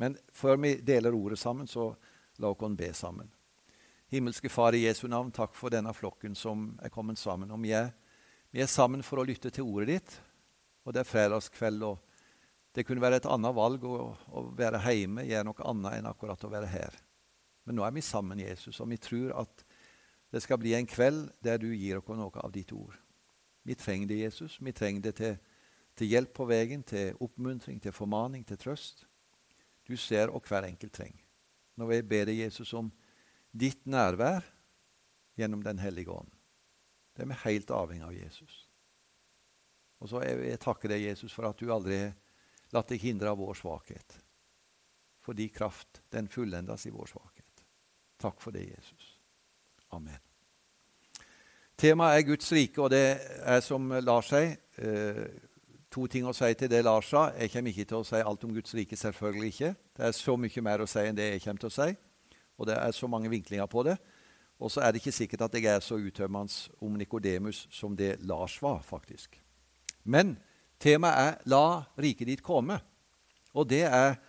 Men før vi deler ordet sammen, så la oss be sammen. Himmelske Far, i Jesu navn, takk for denne flokken som er kommet sammen. Vi er, vi er sammen for å lytte til ordet ditt. Og det er fredagskveld, og det kunne være et annet valg å, å være hjemme, gjøre noe annet enn akkurat å være her. Men nå er vi sammen, Jesus, og vi tror at det skal bli en kveld der du gir oss noe av ditt ord. Vi trenger det, Jesus. Vi trenger det til, til hjelp på veien, til oppmuntring, til formaning, til trøst. Du ser hva hver enkelt trenger. Nå vil jeg be deg, Jesus, om ditt nærvær gjennom Den hellige ånd. Det er vi helt avhengig av Jesus. Og så jeg, jeg takker deg, Jesus, for at du aldri har latt deg hindre av vår svakhet. For din kraft, den fullendes i vår svakhet. Takk for det, Jesus. Amen. Temaet er Guds rike, og det er som lar seg. To ting å si til det Lars sa. Jeg kommer ikke til å si alt om Guds rike, selvfølgelig ikke. Det er så mye mer å si enn det jeg kommer til å si, og det er så mange vinklinger på det. Og så er det ikke sikkert at jeg er så uttømmende om Nikodemus som det Lars var, faktisk. Men temaet er 'La riket ditt komme', og det er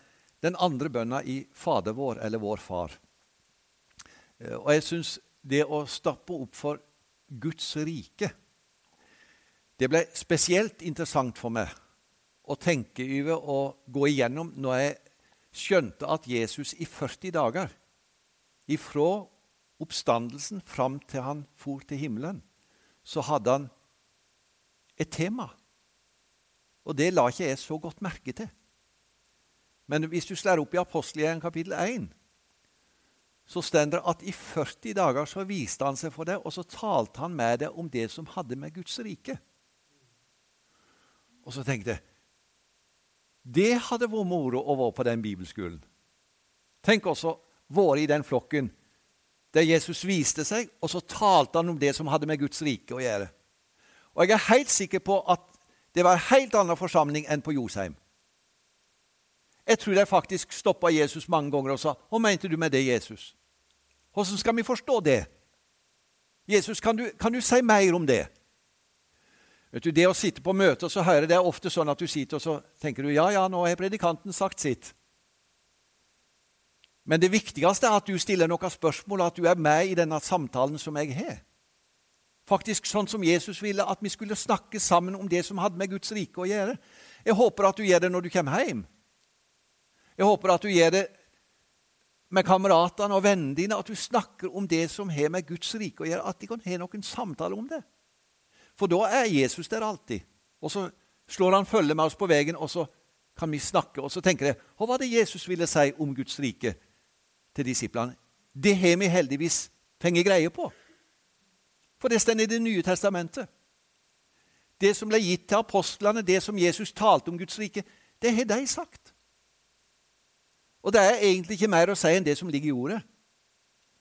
den andre bønna i Fader vår, eller Vår Far. Eh, og jeg syns det å stappe opp for Guds rike. Det ble spesielt interessant for meg å tenke over og gå igjennom når jeg skjønte at Jesus i 40 dager, ifra oppstandelsen fram til han for til himmelen, så hadde han et tema. Og det la ikke jeg så godt merke til. Men hvis du slår opp i Apostelgjerningen kapittel 1, så står det at i 40 dager så viste han seg for deg, og så talte han med deg om det som hadde med Guds rike. Og så tenkte jeg det hadde vært moro å være på den bibelskolen. Tenk også være i den flokken der Jesus viste seg, og så talte han om det som hadde med Guds rike å gjøre. Og jeg er helt sikker på at det var en helt annen forsamling enn på Josheim. Jeg tror de faktisk stoppa Jesus mange ganger og sa 'Hva mente du med det, Jesus?' Hvordan skal vi forstå det? Jesus, kan du, kan du si mer om det? Vet du, Det å sitte på møte og så høre det er ofte sånn at du sitter og så tenker du, ja, ja, nå har predikanten sagt sitt. Men det viktigste er at du stiller noen spørsmål, at du er med i denne samtalen som jeg har. Faktisk sånn som Jesus ville at vi skulle snakke sammen om det som hadde med Guds rike å gjøre. Jeg håper at du gjør det når du kommer hjem. Jeg håper at du gjør det med kameratene og vennene dine, at du snakker om det som har med Guds rike å gjøre, at de kan ha noen samtaler om det. For da er Jesus der alltid. Og så slår han følge med oss på veien, og så kan vi snakke. Og så tenker jeg hva var det Jesus ville si om Guds rike til disiplene? Det har vi heldigvis fått greie på. For det står i Det nye testamentet. Det som ble gitt til apostlene, det som Jesus talte om Guds rike, det har de sagt. Og det er egentlig ikke mer å si enn det som ligger i ordet.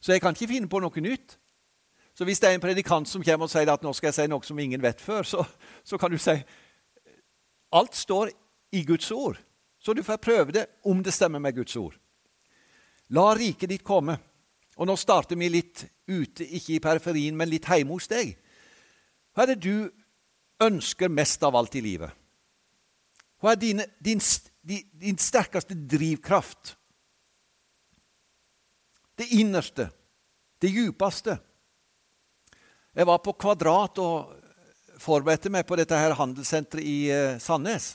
Så jeg kan ikke finne på noe nytt. Så hvis det er en predikant som kommer og sier at nå skal jeg si noe som ingen vet før, så, så kan du si alt står i Guds ord. Så du får prøve det om det stemmer med Guds ord. La riket ditt komme. Og nå starter vi litt ute, ikke i periferien, men litt hjemme hos deg. Hva er det du ønsker mest av alt i livet? Hva er din, din, din sterkeste drivkraft? Det innerste, det djupeste. Jeg var på Kvadrat og forberedte meg på dette her handelssenteret i eh, Sandnes.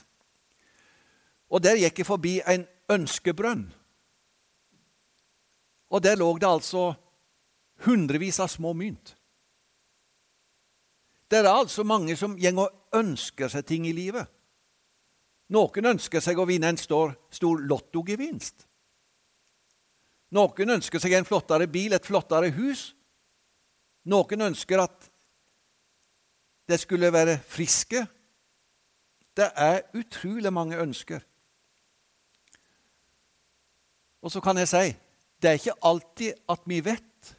Og Der gikk jeg forbi en ønskebrønn. Og der lå det altså hundrevis av små mynt. Det er altså mange som går og ønsker seg ting i livet. Noen ønsker seg å vinne en stor, stor lottogevinst. Noen ønsker seg en flottere bil, et flottere hus. Noen ønsker at det skulle være friske. Det er utrolig mange ønsker. Og så kan jeg si det er ikke alltid at vi vet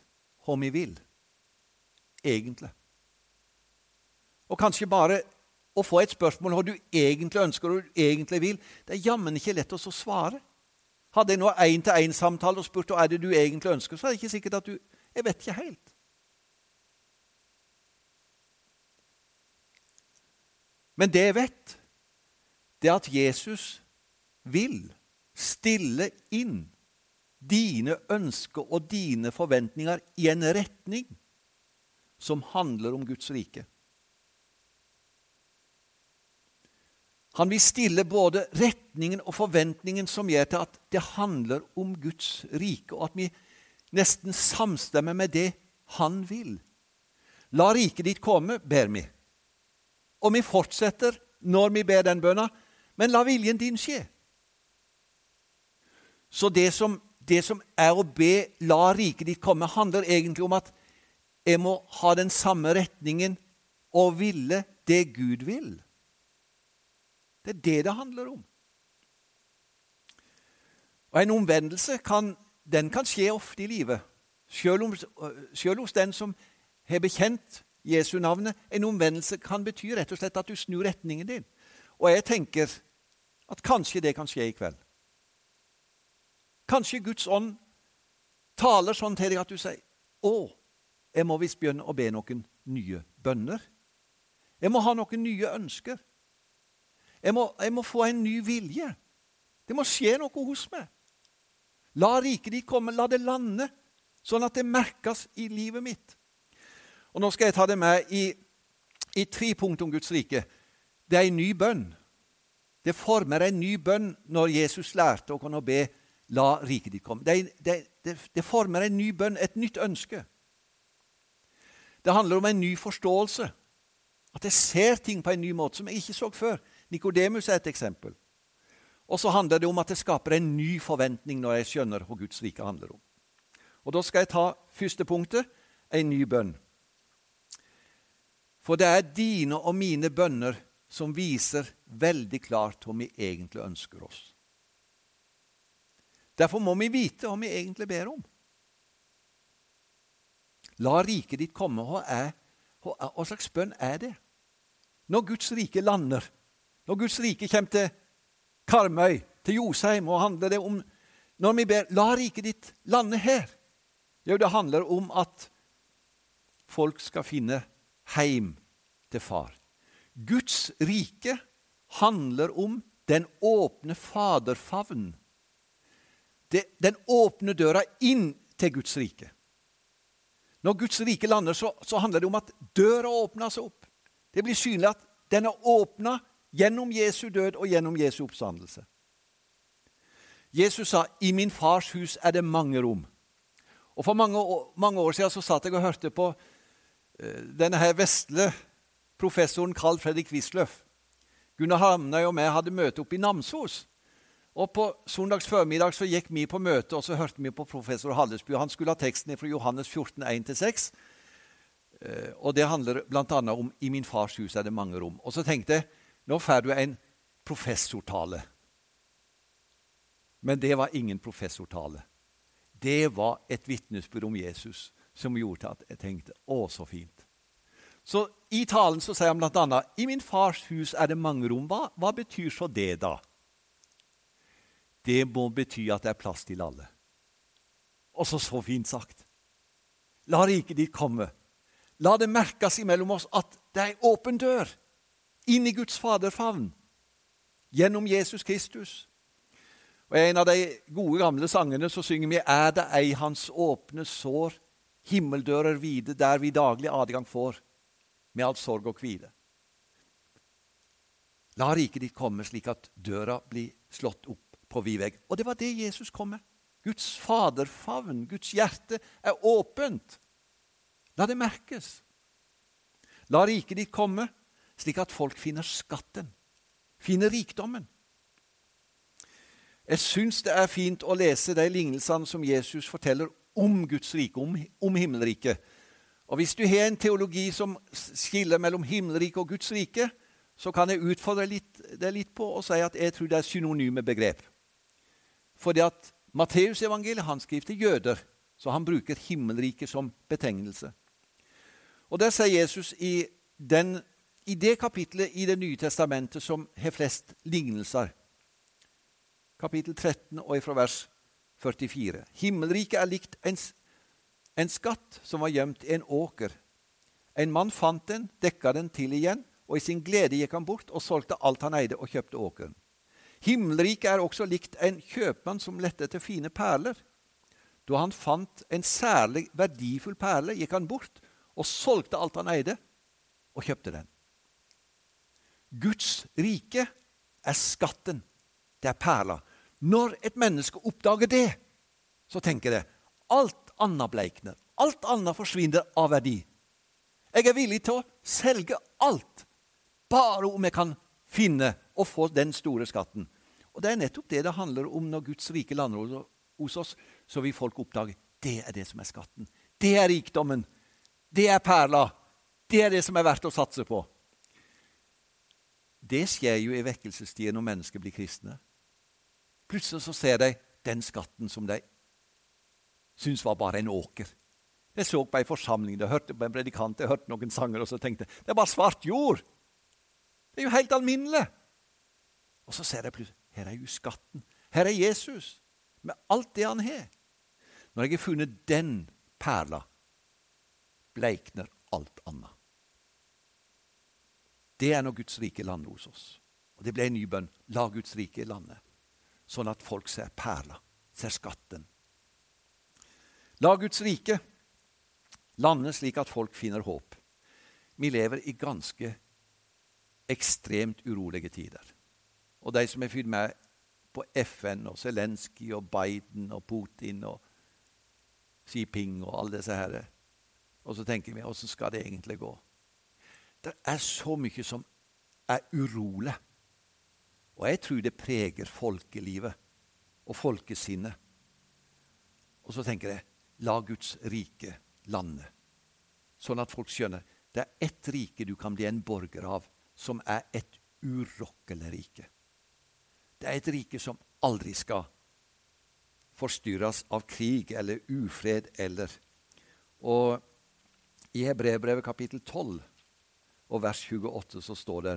hva vi vil, egentlig. Og kanskje bare å få et spørsmål hva du egentlig ønsker og du egentlig vil, det er jammen ikke lett å svare. Hadde jeg nå én-til-én-samtale og spurt hva er det du egentlig ønsker, så er det ikke sikkert at du Jeg vet ikke helt. Men det jeg vet, det er at Jesus vil stille inn dine ønsker og dine forventninger i en retning som handler om Guds rike. Han vil stille både retningen og forventningen som gjør til at det handler om Guds rike, og at vi nesten samstemmer med det han vil. La riket ditt komme, ber vi. Og vi fortsetter når vi ber den bønna, men la viljen din skje. Så det som, det som er å be 'la riket ditt komme', handler egentlig om at jeg må ha den samme retningen og ville det Gud vil. Det er det det handler om. Og En omvendelse kan, den kan skje ofte i livet, selv hos den som har bekjent Jesu navnet. En omvendelse kan bety rett og slett at du snur retningen din. Og jeg tenker at kanskje det kan skje i kveld. Kanskje Guds ånd taler sånn til deg at du sier 'Å, jeg må visst begynne å be noen nye bønner.' 'Jeg må ha noen nye ønsker.' Jeg må, jeg må få en ny vilje. Det må skje noe hos meg. La riket ditt komme, la det lande, sånn at det merkes i livet mitt. Og Nå skal jeg ta det med i, i tre punkt om Guds rike. Det er en ny bønn. Det former en ny bønn når Jesus lærte å kunne be 'La riket ditt komme'. Det, det, det, det, former en ny bønn, et nytt ønske. Det handler om en ny forståelse. At jeg ser ting på en ny måte som jeg ikke så før. Nikodemus er et eksempel. Og så handler det om at det skaper en ny forventning når jeg skjønner hva Guds rike handler om. Og Da skal jeg ta første punktet en ny bønn. For det er dine og mine bønner som viser veldig klart hva vi egentlig ønsker oss. Derfor må vi vite hva vi egentlig ber om. La riket ditt komme. Hva, er, hva slags bønn er det? Når Guds rike lander, når Guds rike kommer til Karmøy, til Josheim, og handler det om Når vi ber 'La riket ditt lande her', jo, det handler om at folk skal finne heim til far. Guds rike handler om den åpne faderfavn. Den åpne døra inn til Guds rike. Når Guds rike lander, så, så handler det om at døra åpner seg opp. Det blir synlig at den er åpna gjennom Jesu død og gjennom Jesu oppstandelse. Jesus sa, 'I min fars hus er det mange rom'. Og For mange mange år siden så satt jeg og hørte på denne her vesle professoren Carl Fredrik Wisløff. Gunnar Hamnøy og jeg hadde møte oppe i Namsos. Og På søndags formiddag så gikk vi på møte og så hørte vi på professor Hallesby. Han skulle ha teksten fra Johannes 14, 1-6. Eh, og Det handler bl.a. om 'I min fars hus er det mange rom'. Og Så tenkte jeg nå får du en professortale. Men det var ingen professortale. Det var et vitnesbyrd om Jesus som gjorde at jeg tenkte 'Å, så fint'. Så I talen så sier han bl.a.: I min fars hus er det mange rom. Hva, hva betyr så det, da? Det må bety at det er plass til alle. Og så så fint sagt. La riket ditt komme. La det merkes imellom oss at det er ei åpen dør inn i Guds faderfavn gjennom Jesus Kristus. Og I en av de gode, gamle sangene så synger vi 'Er det ei hans åpne sår', himmeldører vide, der vi daglig adgang får med all sorg og hvile. La riket ditt komme slik at døra blir slått opp på vid vegg. Og det var det Jesus kom med. Guds faderfavn, Guds hjerte, er åpent. La det merkes. La riket ditt komme slik at folk finner skatten, finner rikdommen. Jeg syns det er fint å lese de lignelsene som Jesus forteller om Guds rike, om, om himmelriket. Og Hvis du har en teologi som skiller mellom himmelriket og Guds rike, så kan jeg utfordre det litt på og si at jeg tror det er synonyme begrep. Fordi at Matteusevangeliet skriver til jøder, så han bruker himmelriket som betegnelse. Og Der sier Jesus i, den, i det kapitlet i Det nye testamentet som har flest lignelser, kapittel 13 og ifra vers 44 Himmelriket er likt en en skatt som var gjemt i en åker. En mann fant den, dekka den til igjen, og i sin glede gikk han bort og solgte alt han eide, og kjøpte åkeren. Himmelriket er også likt en kjøpmann som lette etter fine perler. Da han fant en særlig verdifull perle, gikk han bort og solgte alt han eide, og kjøpte den. Guds rike er skatten. Det er perla. Når et menneske oppdager det, så tenker det alt annet bleikner. Alt annet forsvinner av verdi. Jeg er villig til å selge alt, bare om jeg kan finne og få den store skatten. Og Det er nettopp det det handler om når Guds rike lander hos oss. Så vil folk oppdage det er det som er skatten. Det er rikdommen. Det er perla. Det er det som er verdt å satse på. Det skjer jo i vekkelsestida når mennesker blir kristne. Plutselig så ser de den skatten som de syntes var bare en åker. Jeg så på ei forsamling, jeg hørte på en predikant, jeg hørte noen sanger, og så tenkte det er bare svart jord. Det er jo helt alminnelig. Og så ser jeg plutselig her er jo skatten. Her er Jesus med alt det han har. Når jeg har funnet den perla, bleikner alt annet. Det er nå Guds rike land hos oss. Og Det ble en ny bønn. La Guds rike lande, sånn at folk ser perla, ser skatten. La Guds rike lande slik at folk finner håp. Vi lever i ganske ekstremt urolige tider. Og de som er fylt med på FN og Zelenskyj og Biden og Putin og Xi Jinping og alle disse herre Og så tenker vi åssen skal det egentlig gå? Det er så mye som er urolig. Og jeg tror det preger folkelivet og folkesinnet. Og så tenker jeg la Guds rike lande, sånn at folk skjønner det er ett rike du kan bli en borger av, som er et urokkelig rike. Det er et rike som aldri skal forstyrres av krig eller ufred eller Og i Hebrevbrevet kapittel 12 og vers 28 så står det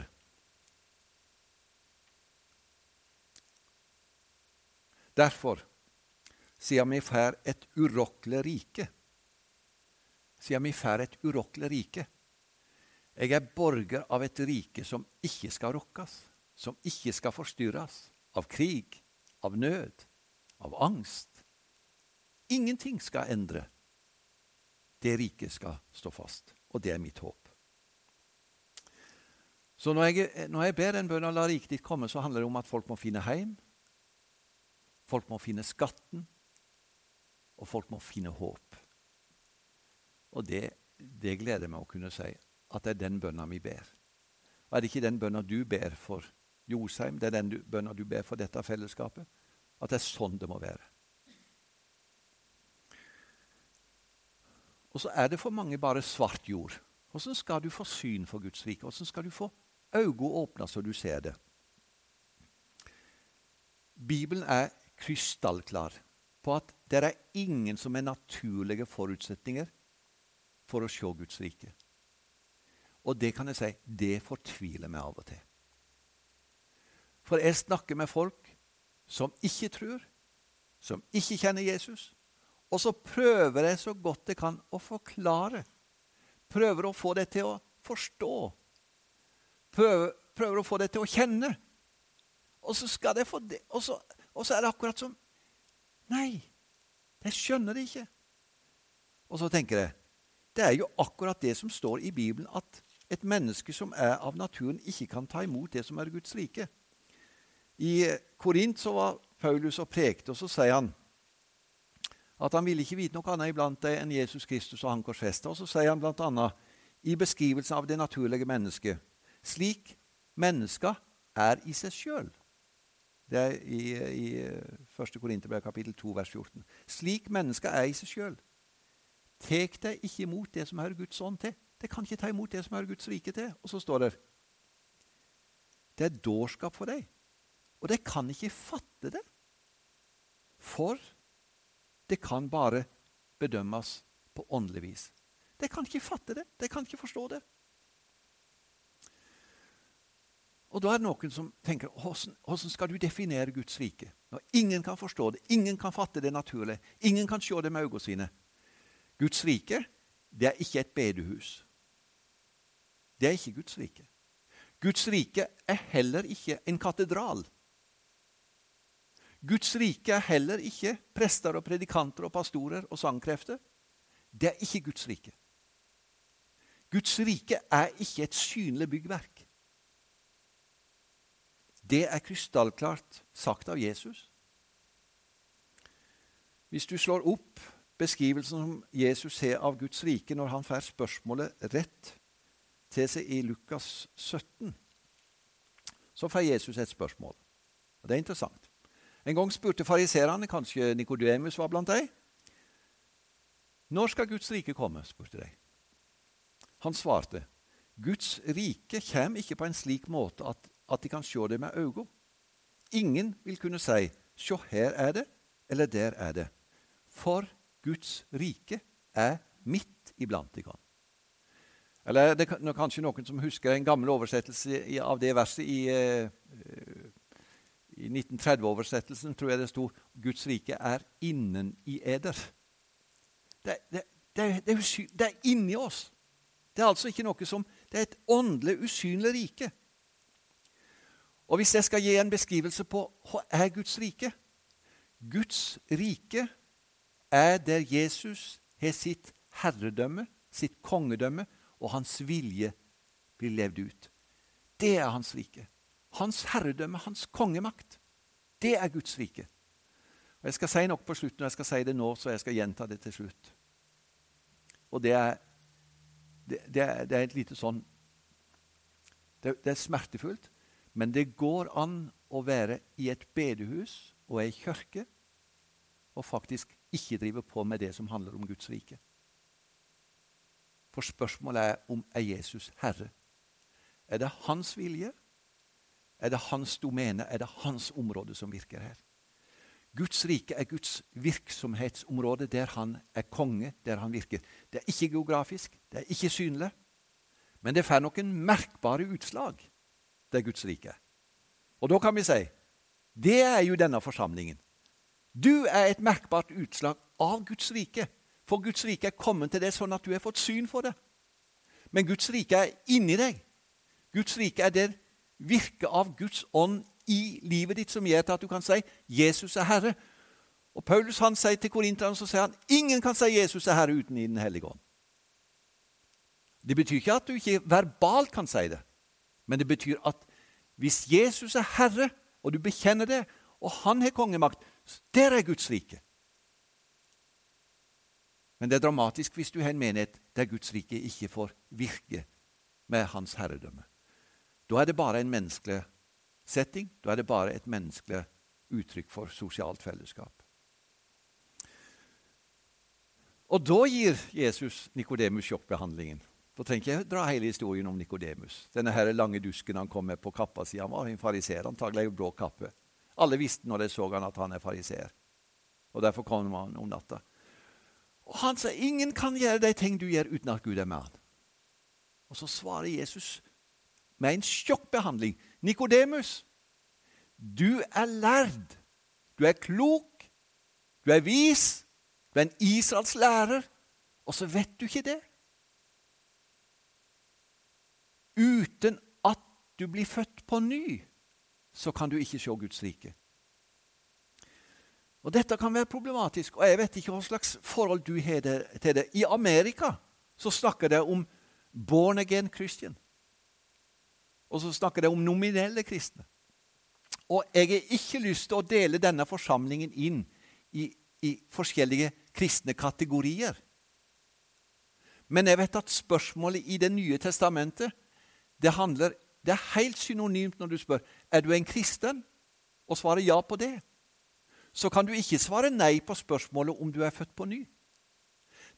Derfor, siden vi får et urokkelig rike Siden vi får et urokkelig rike Jeg er borger av et rike som ikke skal rokkes, som ikke skal forstyrres av krig, av nød, av angst. Ingenting skal endre. Det riket skal stå fast, og det er mitt håp. Så når jeg, når jeg ber en bønn om la riket ditt komme, så handler det om at folk må finne hjem. Folk må finne skatten, og folk må finne håp. Og det, det gleder meg å kunne si, at det er den bønna vi ber. Og er det ikke den bønna du ber for Josheim, det er den bønna du ber for dette fellesskapet. At det er sånn det må være. Og så er det for mange bare svart jord. Hvordan skal du få syn for Guds rike? Hvordan skal du få øynene åpna så du ser det? Bibelen er krystallklar på at det er ingen som er naturlige forutsetninger for å se Guds rike. Og det kan jeg si, det fortviler meg av og til. For jeg snakker med folk som ikke tror, som ikke kjenner Jesus. Og så prøver jeg så godt jeg kan å forklare. Prøver å få det til å forstå. Prøver, prøver å få det til å kjenne. Og så skal det få det. Og så, og så er det akkurat som Nei, jeg skjønner det ikke. Og så tenker jeg det er jo akkurat det som står i Bibelen, at et menneske som er av naturen, ikke kan ta imot det som er Guds rike. I Korint så var Paulus og prekte, og så sier han at han ville ikke vite noe annet iblant deg enn Jesus Kristus og han korsfesta. Og så sier han bl.a. i beskrivelsen av det naturlige mennesket slik mennesker er i seg sjøl. Det er i, i 1. Korinterbrev kapittel 2, vers 14. Slik mennesker er i seg sjøl. Tek deg ikke imot det som hører Guds ånd til. Det kan ikke ta imot det som hører Guds rike til. Og så står det Det er dårskap for deg og de kan ikke fatte det. For det kan bare bedømmes på åndelig vis. De kan ikke fatte det. De kan ikke forstå det. Og Da er det noen som tenker hvordan skal du definere Guds rike? Når ingen kan forstå det, ingen kan fatte det naturlig, ingen kan se det med øynene sine. Guds rike det er ikke et bedehus. Det er ikke Guds rike. Guds rike er heller ikke en katedral. Guds rike er heller ikke prester og predikanter og pastorer og sangkrefter. Det er ikke Guds rike. Guds rike er ikke et synlig byggverk. Det er krystallklart sagt av Jesus. Hvis du slår opp beskrivelsen som Jesus har av Guds rike når han får spørsmålet rett til seg i Lukas 17, så får Jesus et spørsmål. Og Det er interessant. En gang spurte fariserene, kanskje Nikodemus var blant dem. Når skal Guds rike komme? spurte de. Han svarte, Guds rike kommer ikke på en slik måte at, at de kan se det med øynene. Ingen vil kunne si, se her er det, eller der er det. For Guds rike er midt iblant dere. Eller det er kanskje noen som husker en gammel oversettelse av det verset i, eh, i 1930-oversettelsen, tror jeg det sto 'Guds rike er innen i eder'. Det, det, det, det, er, det er inni oss. Det er altså ikke noe som Det er et åndelig, usynlig rike. Og Hvis jeg skal gi en beskrivelse på hva er Guds rike Guds rike er der Jesus har sitt herredømme, sitt kongedømme, og hans vilje blir levd ut. Det er hans rike. Hans herredømme, hans kongemakt. Det er Guds rike. Og Jeg skal si noe på slutten, og jeg skal si det nå, så jeg skal gjenta det til slutt. Og det er, det, det er, det er et lite sånn det, det, er smertefullt, men det går an å være i et bedehus og ei kirke og faktisk ikke drive på med det som handler om Guds rike. For spørsmålet er om er Jesus herre. Er det hans vilje? Er det hans domene? Er det hans område som virker her? Guds rike er Guds virksomhetsområde der han er konge, der han virker. Det er ikke geografisk, det er ikke synlig, men det får noen merkbare utslag der Guds rike er. Og da kan vi si det er jo denne forsamlingen. Du er et merkbart utslag av Guds rike. For Guds rike er kommet til deg sånn at du har fått syn for det. Men Guds rike er inni deg. Guds rike er det virke av Guds ånd i livet ditt som gjør til at du kan si 'Jesus er Herre'. Og Paulus han sier til korinterne så sier han, ingen kan si 'Jesus er Herre' uten i Den hellige ånd. Det betyr ikke at du ikke verbalt kan si det, men det betyr at hvis Jesus er Herre, og du bekjenner det, og han har kongemakt, der er Guds rike. Men det er dramatisk hvis du har en menighet der Guds rike ikke får virke med hans herredømme. Da er det bare en menneskelig setting. Da er det bare et menneskelig uttrykk for sosialt fellesskap. Og da gir Jesus Nikodemus sjokkbehandlingen. Da trenger jeg dra hele historien om Nikodemus. Denne her lange dusken han kom med på kappa si. Han var en fariseer, antagelig blå kappe. Alle visste når de så han at han er fariseer. Og Derfor kom han om natta. Og Han sa ingen kan gjøre de ting du gjør, uten at Gud er med han. Og Så svarer Jesus med en sjokkbehandling. Nikodemus, du er lærd. Du er klok. Du er vis. Du er en Israels lærer. Og så vet du ikke det. Uten at du blir født på ny, så kan du ikke se Guds rike. Og Dette kan være problematisk, og jeg vet ikke hva slags forhold du har til det. I Amerika så snakker de om born again Christian. Og så snakker de om nominelle kristne. Og jeg har ikke lyst til å dele denne forsamlingen inn i, i forskjellige kristne kategorier. Men jeg vet at spørsmålet i Det nye testamentet det, handler, det er helt synonymt når du spør er du en kristen, og svarer ja på det. Så kan du ikke svare nei på spørsmålet om du er født på ny.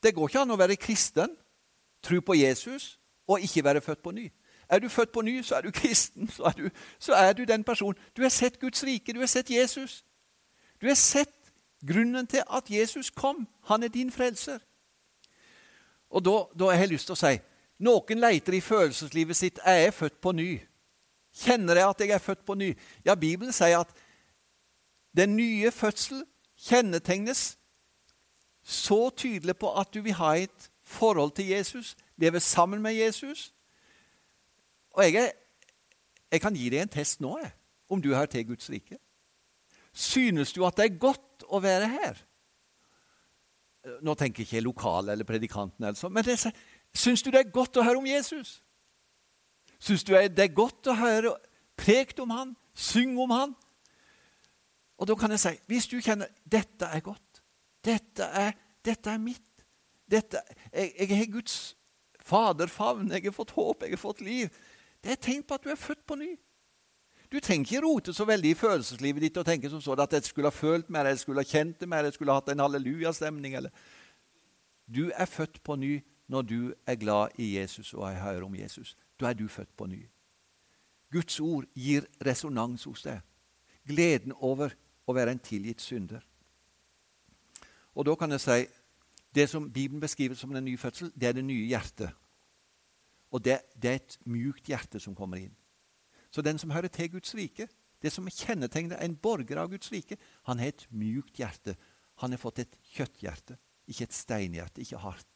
Det går ikke an å være kristen, tro på Jesus og ikke være født på ny. Er du født på ny, så er du kristen. Så er du, så er du den personen. Du har sett Guds rike, du har sett Jesus. Du har sett grunnen til at Jesus kom. Han er din frelser. Og da, da har jeg lyst til å si noen leiter i følelseslivet sitt er jeg født på ny. Kjenner jeg at jeg er født på ny? Ja, Bibelen sier at den nye fødsel kjennetegnes så tydelig på at du vil ha et forhold til Jesus, leve sammen med Jesus, og jeg, er, jeg kan gi deg en test nå, jeg, om du hører til Guds rike. Synes du at det er godt å være her? Nå tenker ikke lokal eller predikanten, altså, men det, syns du det er godt å høre om Jesus? Syns du det er godt å høre prekt om han, synge om han? Og da kan jeg si, hvis du kjenner dette er godt, dette er, dette er mitt dette, jeg, jeg har Guds faderfavn, jeg har fått håp, jeg har fått liv. Det er et tegn på at du er født på ny. Du trenger ikke rote så veldig i følelseslivet ditt og tenke som så at jeg skulle ha følt mer, jeg skulle ha kjent det mer, jeg skulle ha hatt en hallelujastemning. Du er født på ny når du er glad i Jesus og jeg hører om Jesus. Da er du født på ny. Guds ord gir resonans hos deg. Gleden over å være en tilgitt synder. Og da kan jeg si det som Bibelen beskriver som en ny fødsel, det er det nye hjertet. Og det, det er et mjukt hjerte som kommer inn. Så den som hører til Guds rike, det som kjennetegner en borger av Guds rike, han har et mjukt hjerte. Han har fått et kjøtthjerte, ikke et steinhjerte, ikke hardt.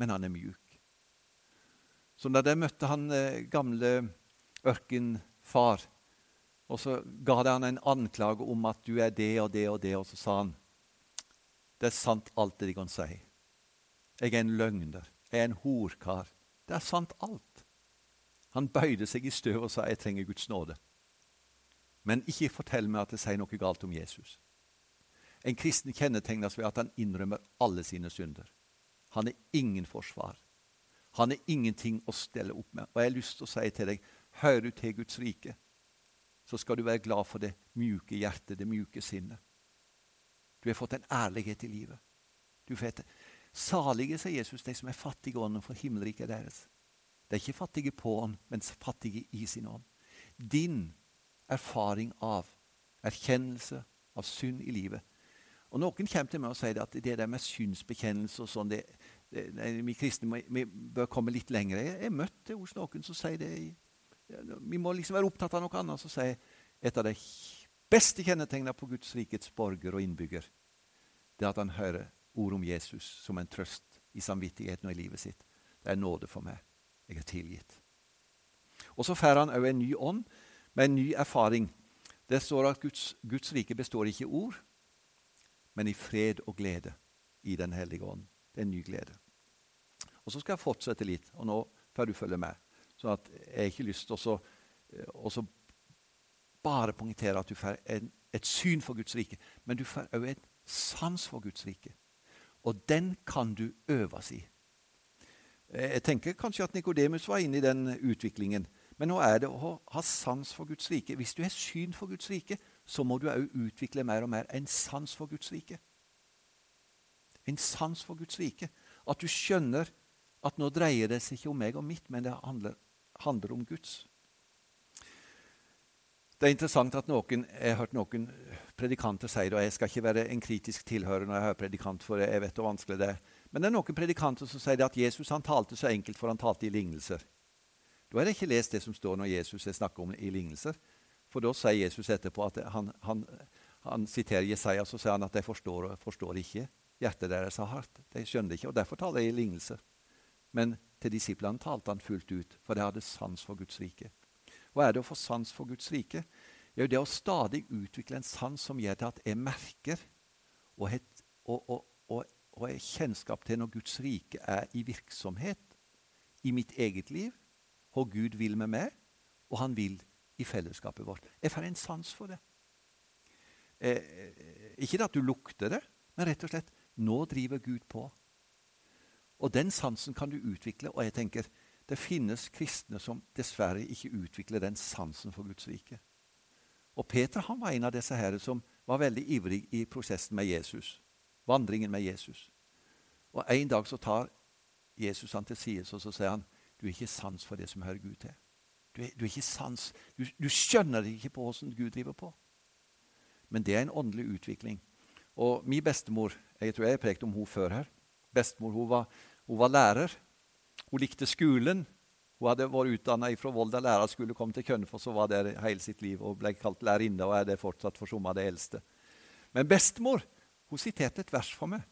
Men han er mjuk. Så da de møtte han eh, gamle ørkenfar, og så ga det han en anklage om at du er det og det og det, og så sa han det er sant alt det de kan si. Jeg er en løgner. Jeg er en horkar. Det er sant alt. Han bøyde seg i støv og sa, 'Jeg trenger Guds nåde'. Men ikke fortell meg at det sier noe galt om Jesus. En kristen kjennetegnes ved at han innrømmer alle sine synder. Han er ingen forsvar. Han er ingenting å stelle opp med. Og jeg har lyst til å si til deg, hører du til Guds rike, så skal du være glad for det mjuke hjertet, det mjuke sinnet. Du har fått en ærlighet i livet. Du vet, Salige, sier Jesus, de som er fattige ånden, for himmelriket deres. De er ikke fattige på ånd, men fattige i sin ånd. Din erfaring av erkjennelse av synd i livet. Og Noen kommer til meg og sier at det der med synsbekjennelse og sånn det, det, Vi kristne vi bør komme litt lenger. Jeg har møtt det hos noen som sier det. Vi må liksom være opptatt av noe annet. Så sier et av de beste kjennetegnene på Guds rikets borger og innbygger, det er at han hører ord om Jesus som en trøst i samvittigheten og i livet sitt. Det er nåde for meg. Jeg er tilgitt. Og Så får han òg en ny ånd med en ny erfaring. Det står at Guds, Guds rike består ikke i ord, men i fred og glede i Den hellige ånd. Det er en ny glede. Og Så skal jeg fortsette litt, og nå får du følge med. Så at jeg ikke lyst til å bare poengtere at du får et syn for Guds rike, men du får òg en sans for Guds rike. Og den kan du øves i. Eh, jeg tenker kanskje at Nikodemus var inne i den utviklingen. Men nå er det å ha sans for Guds rike. Hvis du har syn for Guds rike, så må du òg utvikle mer og mer en sans for Guds rike. En sans for Guds rike. At du skjønner at nå dreier det seg ikke om meg og mitt, men det handler, handler om Guds. Det er interessant at noen, jeg har hørt noen predikanter si det, og jeg skal ikke være en kritisk tilhører når jeg hører predikant, for jeg vet hvor vanskelig det er. Men det er noen predikanter som sier at Jesus han talte så enkelt, for han talte i lignelser. Da har jeg ikke lest det som står når Jesus snakker om i lignelser. For da sier Jesus etterpå at han, han, han siterer Jesaja, så sier han at de forstår, forstår ikke. Hjertet deres har hardt. De skjønner ikke, og derfor taler jeg i lignelse. Men til disiplene talte han fullt ut, for de hadde sans for Guds rike. Hva er det å få sans for Guds rike? Det er jo det å stadig utvikle en sans som gjør til at jeg merker og, et, og, og, og, og er kjennskap til når Guds rike er i virksomhet i mitt eget liv, hva Gud vil med meg, og han vil i fellesskapet vårt. Jeg får en sans for det. Eh, ikke at du lukter det, men rett og slett nå driver Gud på. Og den sansen kan du utvikle. Og jeg tenker det finnes kristne som dessverre ikke utvikler den sansen for Guds rike. Og Peter han var en av disse her som var veldig ivrig i prosessen med Jesus. Vandringen med Jesus. Og En dag så tar Jesus han til side og så sier han, du er ikke sans for det som hører Gud til. Du er, ikke sans, du, du skjønner ikke på hvordan Gud driver på. Men det er en åndelig utvikling. Og min bestemor Jeg tror jeg har prekt om hun før her. Bestemor hun var, hun var lærer. Hun likte skolen. Hun hadde vært utdanna fra Volda lærerskole, kom til Kønnefoss og var der hele sitt liv og ble kalt lærerinne og er det fortsatt for som av det eldste. Men bestemor hun siterte et vers for meg.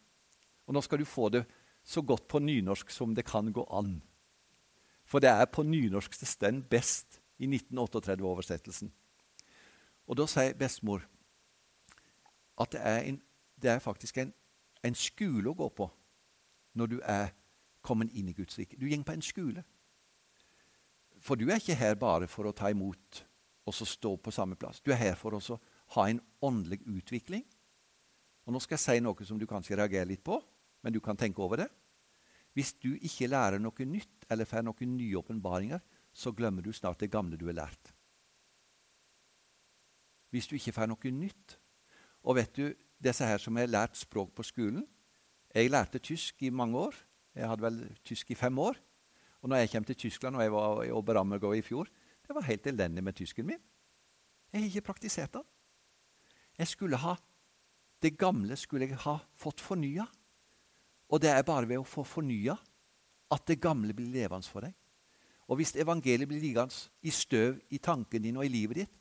Og nå skal du få det så godt på nynorsk som det kan gå an. For det er på nynorsk det best i 1938-oversettelsen. Og da sier bestemor at det er, en, det er faktisk en, en, skole å gå på når du er kommet inn i Guds rike. Du går på en skole. For du er ikke her bare for å ta imot og så stå på samme plass. Du er her for å ha en åndelig utvikling. Og Nå skal jeg si noe som du kanskje reagerer litt på, men du kan tenke over det. Hvis du ikke lærer noe nytt eller får noen nye åpenbaringer, så glemmer du snart det gamle du har lært. Hvis du ikke får noe nytt. Og vet du, disse her som har lært språk på skolen Jeg lærte tysk i mange år. Jeg hadde vel tysk i fem år. Og når jeg kom til Tyskland og jeg var i Oberammergau i fjor, det var helt elendig med tysken min. Jeg har ikke praktisert den. Jeg skulle ha Det gamle skulle jeg ha fått fornya. Og det er bare ved å få fornya at det gamle blir levende for deg. Og hvis evangeliet blir liggende i støv i tanken din og i livet ditt,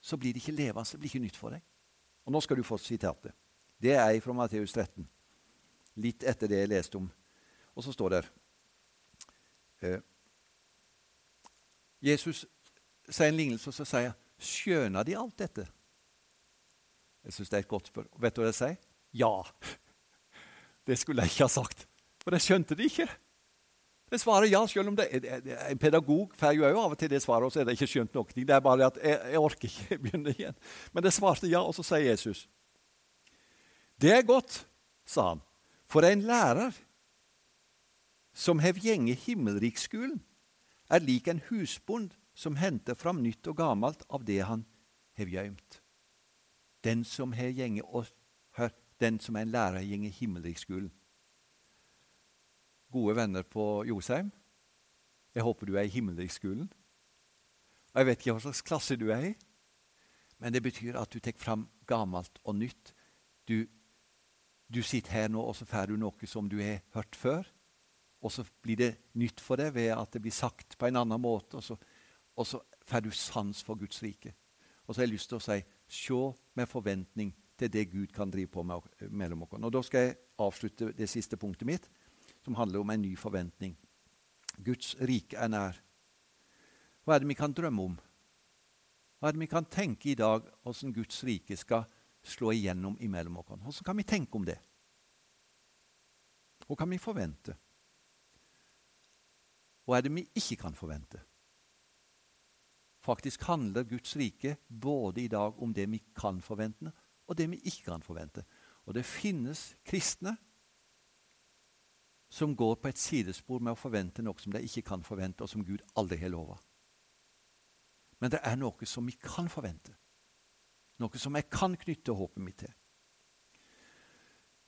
så blir det ikke levende, det blir ikke nytt for deg. Og Nå skal du få sitatet. Det er fra Matteus 13. Litt etter det jeg leste om. Og så står det eh, Jesus sier en lignelse, og så sier han, 'Skjønner de alt dette?' Jeg syns det er et godt spørsmål. Vet du hva jeg sier? Ja. Det skulle jeg ikke ha sagt, for det skjønte de ikke. Det svarer ja, selv om det er, En pedagog får jo av og til det svaret, og så er det ikke skjønt noe. Det er bare at jeg, jeg orker ikke begynne igjen. Men det svarte ja, og så sier Jesus. Det er godt, sa han, for en lærer som hev gjenge himmelriksskolen, er lik en husbond som henter fram nytt og gammelt av det han hev gøymt. Den som har gjenge, hør, den som er en lærergjeng i himmelriksskolen gode venner på Josheim. Jeg håper du er i himmelriksskolen. Og jeg vet ikke hva slags klasse du er i, men det betyr at du tar fram gammelt og nytt. Du, du sitter her nå, og så får du noe som du har hørt før. Og så blir det nytt for deg ved at det blir sagt på en annen måte. Og så, og så får du sans for Guds rike. Og så har jeg lyst til å si se med forventning til det Gud kan drive på med mellom oss. Og Da skal jeg avslutte det siste punktet mitt som handler om en ny forventning. Guds rike er nær. Hva er det vi kan drømme om? Hva er det vi kan tenke i dag hvordan Guds rike skal slå igjennom imellom oss? Hvordan kan vi tenke om det? Hva kan vi forvente? Hva er det vi ikke kan forvente? Faktisk handler Guds rike både i dag om det vi kan forvente, og det vi ikke kan forvente. Og det finnes kristne som går på et sidespor med å forvente noe som de ikke kan forvente, og som Gud aldri har lova. Men det er noe som vi kan forvente. Noe som jeg kan knytte håpet mitt til.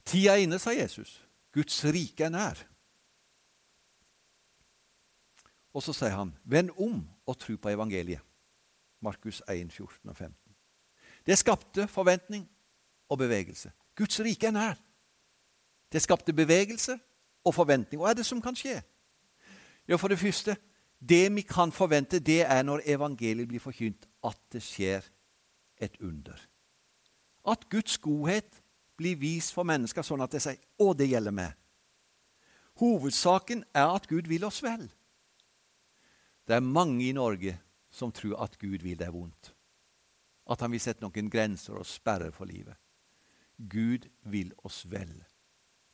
Tida er inne, sa Jesus. Guds rike er nær. Og så sier han, 'Vend om og tro på evangeliet'. Markus 1, 14 og 15. Det skapte forventning og bevegelse. Guds rike er nær. Det skapte bevegelse og forventning. Hva er det som kan skje? Jo, For det første, det vi kan forvente, det er når evangeliet blir forkynt, at det skjer et under. At Guds godhet blir vist for mennesker sånn at de sier 'Å, det gjelder meg'. Hovedsaken er at Gud vil oss vel. Det er mange i Norge som tror at Gud vil deg vondt. At han vil sette noen grenser og sperrer for livet. Gud vil oss vel.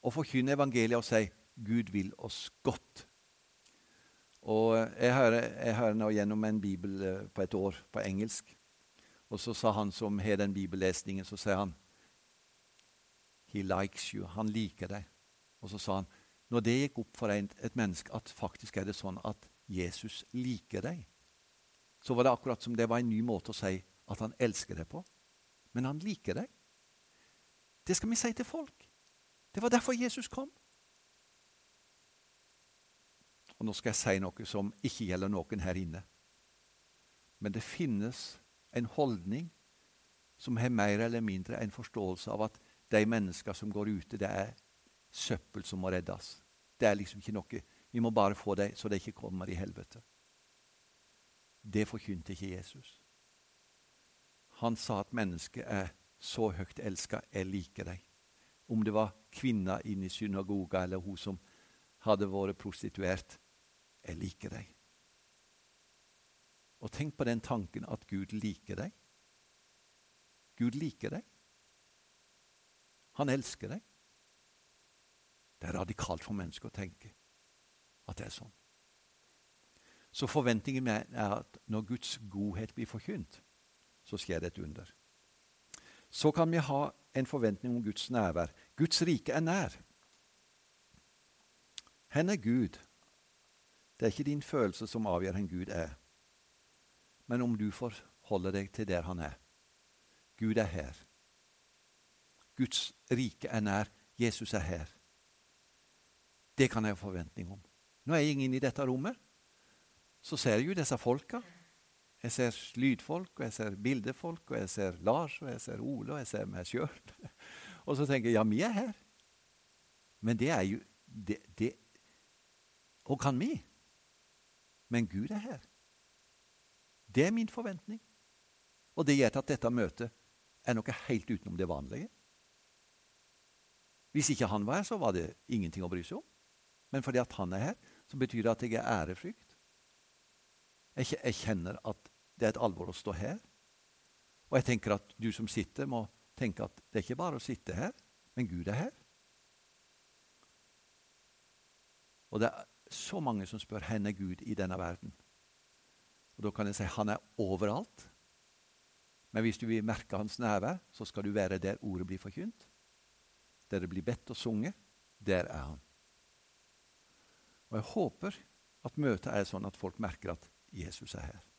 Å forkynne evangeliet og si Gud vil oss godt. Og jeg hører, jeg hører, nå gjennom en bibel eh, på et år på engelsk. Og så sa han som har den bibellesningen, så sier han He likes you. Han liker deg. Og så sa han når det gikk opp for et, et menneske at faktisk er det sånn at Jesus liker deg, så var det akkurat som det var en ny måte å si at han elsker deg på. Men han liker deg. Det skal vi si til folk. Det var derfor Jesus kom. Og Nå skal jeg si noe som ikke gjelder noen her inne. Men det finnes en holdning som har mer eller mindre en forståelse av at de mennesker som går ute, det er søppel som må reddes. Det er liksom ikke noe Vi må bare få dem så de ikke kommer i helvete. Det forkynte ikke Jesus. Han sa at mennesket er så høyt elska, jeg liker deg. Om det var kvinna inne i synagoga eller hun som hadde vært prostituert. Jeg liker deg. Og tenk på den tanken at Gud liker deg. Gud liker deg. Han elsker deg. Det er radikalt for mennesker å tenke at det er sånn. Så forventningen min er at når Guds godhet blir forkynt, så skjer det et under. Så kan vi ha en forventning om Guds nærvær. Guds rike er nær. Hen er Gud. Det er ikke din følelse som avgjør hvem Gud er, men om du forholder deg til der han er. Gud er her. Guds rike er nær. Jesus er her. Det kan jeg ha forventning om. Når jeg går inn i dette rommet, så ser jeg jo disse folka. Jeg ser lydfolk, og jeg ser bildefolk, og jeg ser Lars, og jeg ser Ole, og jeg ser meg sjøl. Og så tenker jeg ja, vi er her. Men det er jo det, det, Og kan vi? Men Gud er her. Det er min forventning. Og det gjør at dette møtet er noe helt utenom det vanlige. Hvis ikke han var her, så var det ingenting å bry seg om. Men fordi at han er her, så betyr det at jeg er ærefrykt. Jeg, kjenner at det er et alvor å stå her. Og jeg tenker at du som sitter, må tenke at det er ikke bare å sitte her, men Gud er her. Og det er så mange som spør er Gud i denne verden. Og Da kan jeg si han er overalt. Men hvis du vil merke hans nærvær, så skal du være der ordet blir forkynt. Der det blir bedt og sunget. Der er han. Og jeg håper at møtet er sånn at folk merker at Jesus er her.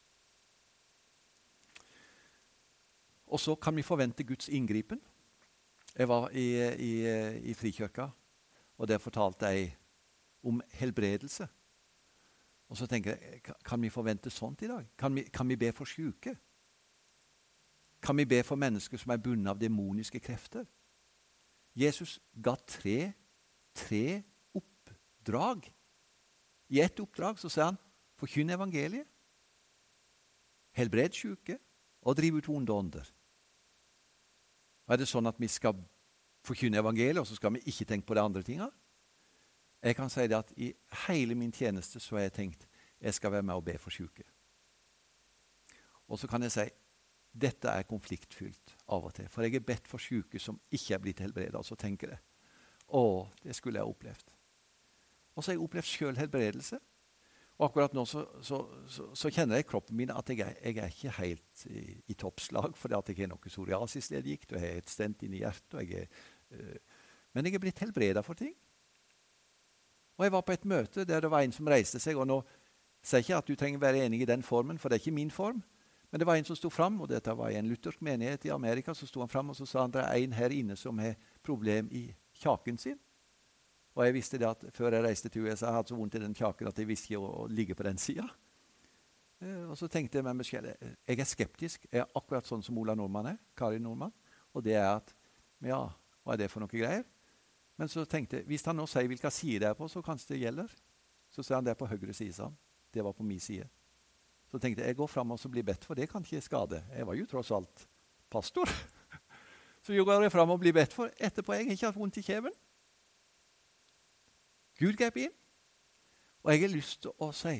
Og så kan vi forvente Guds inngripen. Jeg var i, i, i Frikirka, og der fortalte jeg om helbredelse. Og så tenker jeg, Kan vi forvente sånt i dag? Kan vi, kan vi be for syke? Kan vi be for mennesker som er bundet av demoniske krefter? Jesus ga tre, tre oppdrag. I ett oppdrag så sier han forkynn evangeliet, helbred syke og driv ut vonde ånder. Er det sånn at vi skal forkynne evangeliet, og så skal vi ikke tenke på de andre tinga? Jeg kan si det at I hele min tjeneste så har jeg tenkt jeg skal være med og be for syke. Og så kan jeg si dette er konfliktfylt av og til. For jeg er bedt for syke som ikke er blitt helbreda. Og så tenker jeg å, det skulle jeg opplevd. Og så har jeg opplevd sjøl helbredelse. Og akkurat nå så, så, så, så, kjenner jeg i kroppen min at jeg er, jeg er ikke helt i, i toppslag, fordi at jeg har noe psoriasisleddgikt og jeg har et stent inni hjertet. Jeg er, øh, men jeg er blitt helbreda for ting. Og Jeg var på et møte der det var en som reiste seg. og nå sier jeg ikke at du trenger være enig i den formen, for det er ikke min form. Men det var en som sto fram, og dette var i en luthersk menighet i Amerika. Så sto han fram og så sa han, det er en her inne som har problem i kjaken sin. Og jeg visste det at Før jeg reiste til USA, jeg hadde så vondt i den kjaken at jeg visste ikke å, ligge på den sida. Eh, og så tenkte jeg meg selv, jeg er skeptisk. Jeg er akkurat sånn som Ola Nordmann er. Kari Nordmann. Og det er at Ja, hva er det for noe greier? Men så tenkte jeg, hvis han nå sier hvilken side det er på, så kanskje det gjelder. Så sier han det er på høyre side. sa. Det var på min side. Så tenkte jeg jeg går fram og blir bedt for. Det kan ikke skade. Jeg var jo tross alt pastor. Så jeg går jeg fram og blir bedt for. Etterpå jeg har ikke hatt vondt i kjeven. Gud grep inn. Og jeg har lyst til å si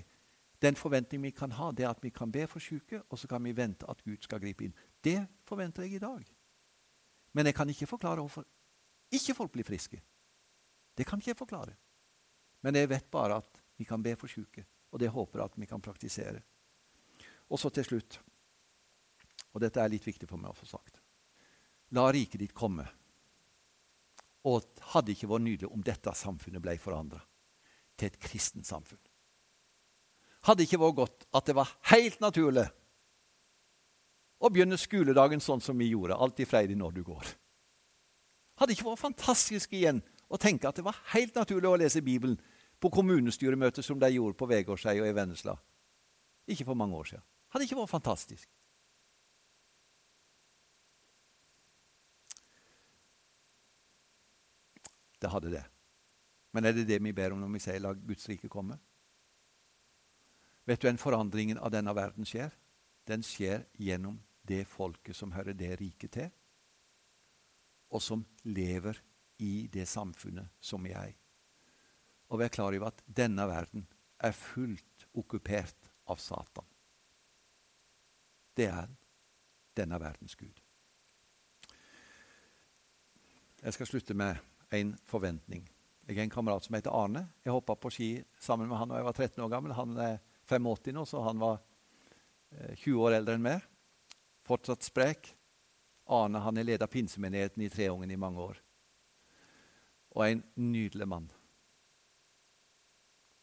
den forventningen vi kan ha, det er at vi kan be for syke, og så kan vi vente at Gud skal gripe inn. Det forventer jeg i dag. Men jeg kan ikke forklare hvorfor ikke folk blir friske. Det kan ikke jeg forklare. Men jeg vet bare at vi kan be for syke, og det håper jeg at vi kan praktisere. Og så til slutt, og dette er litt viktig for meg å få sagt La riket ditt komme. Og hadde ikke vært nydelig om dette samfunnet ble forandra til et kristent samfunn. Hadde ikke vært godt at det var helt naturlig å begynne skoledagen sånn som vi gjorde, alltid freidig når du går. Hadde ikke vært fantastisk igjen å tenke at det var helt naturlig å lese Bibelen på kommunestyremøtet som de gjorde på Vegårshei og i Vennesla. Ikke for mange år siden. Hadde ikke vært fantastisk. Det hadde det. Men er det det vi ber om når vi sier 'la Guds rike komme'? Vet du en forandringen av denne verden skjer? Den skjer gjennom det folket som hører det riket til, og som lever i det samfunnet som vi er i. Og vær klar over at denne verden er fullt okkupert av Satan. Det er denne verdens gud. Jeg skal slutte med en forventning. Jeg har en kamerat som heter Arne. Jeg hoppa på ski sammen med han da jeg var 13 år gammel. Han er 85 nå, så han var 20 eh, år eldre enn meg. Fortsatt sprek. Arne han har leda pinsemenigheten i Treungen i mange år. Og en nydelig mann.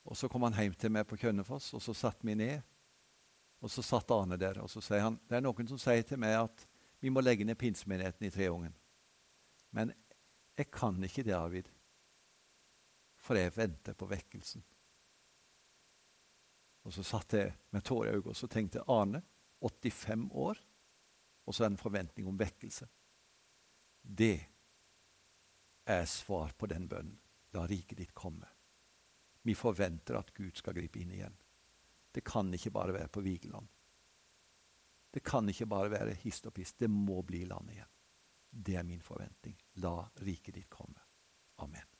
Og Så kom han hjem til meg på Kønnefoss, og så satte vi ned. Og Så satt Arne der, og så sier han det er noen som sier til meg at vi må legge ned pinsemenigheten i Treungen. Men jeg kan ikke det, Arvid, for jeg venter på vekkelsen. Og Så satt jeg med tårer i øynene og så tenkte Arne, 85 år, og så en forventning om vekkelse. Det er svar på den bønnen. La riket ditt komme. Vi forventer at Gud skal gripe inn igjen. Det kan ikke bare være på Vigeland. Det kan ikke bare være hist og pist. Det må bli land igjen. Det er min forventning. La riket ditt komme. Amen.